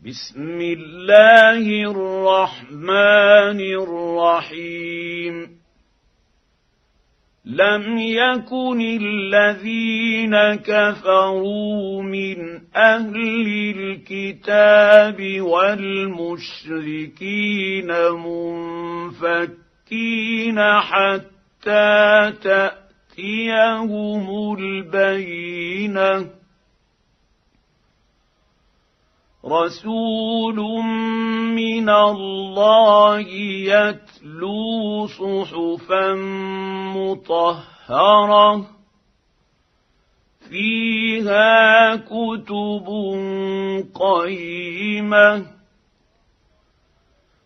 بسم الله الرحمن الرحيم. لم يكن الذين كفروا من أهل الكتاب والمشركين منفكين حتى تأتيهم البينة. رسول من الله يتلو صحفا مطهرة. فيها كتب قيمة.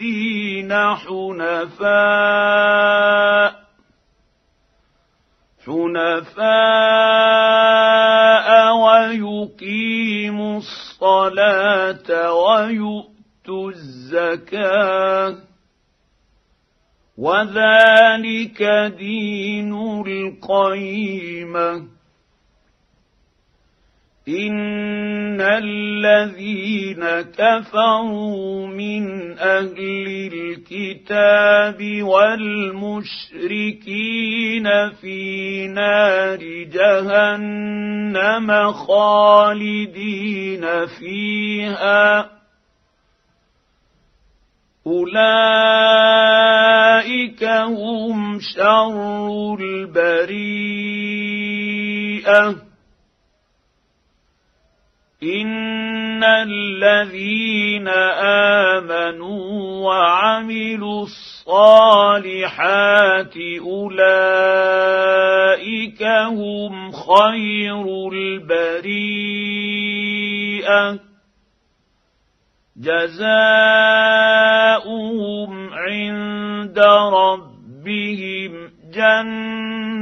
الدين حنفاء. حنفاء ويقيموا الصلاة ويؤتوا الزكاة. وذلك دين القيمة. ان الذين كفروا من أهل الكتاب والمشركين في نار جهنم خالدين فيها اولئك هم شر البريئه ان الذين امنوا وعملوا الصالحات اولئك هم خير البريئه جزاؤهم عند ربهم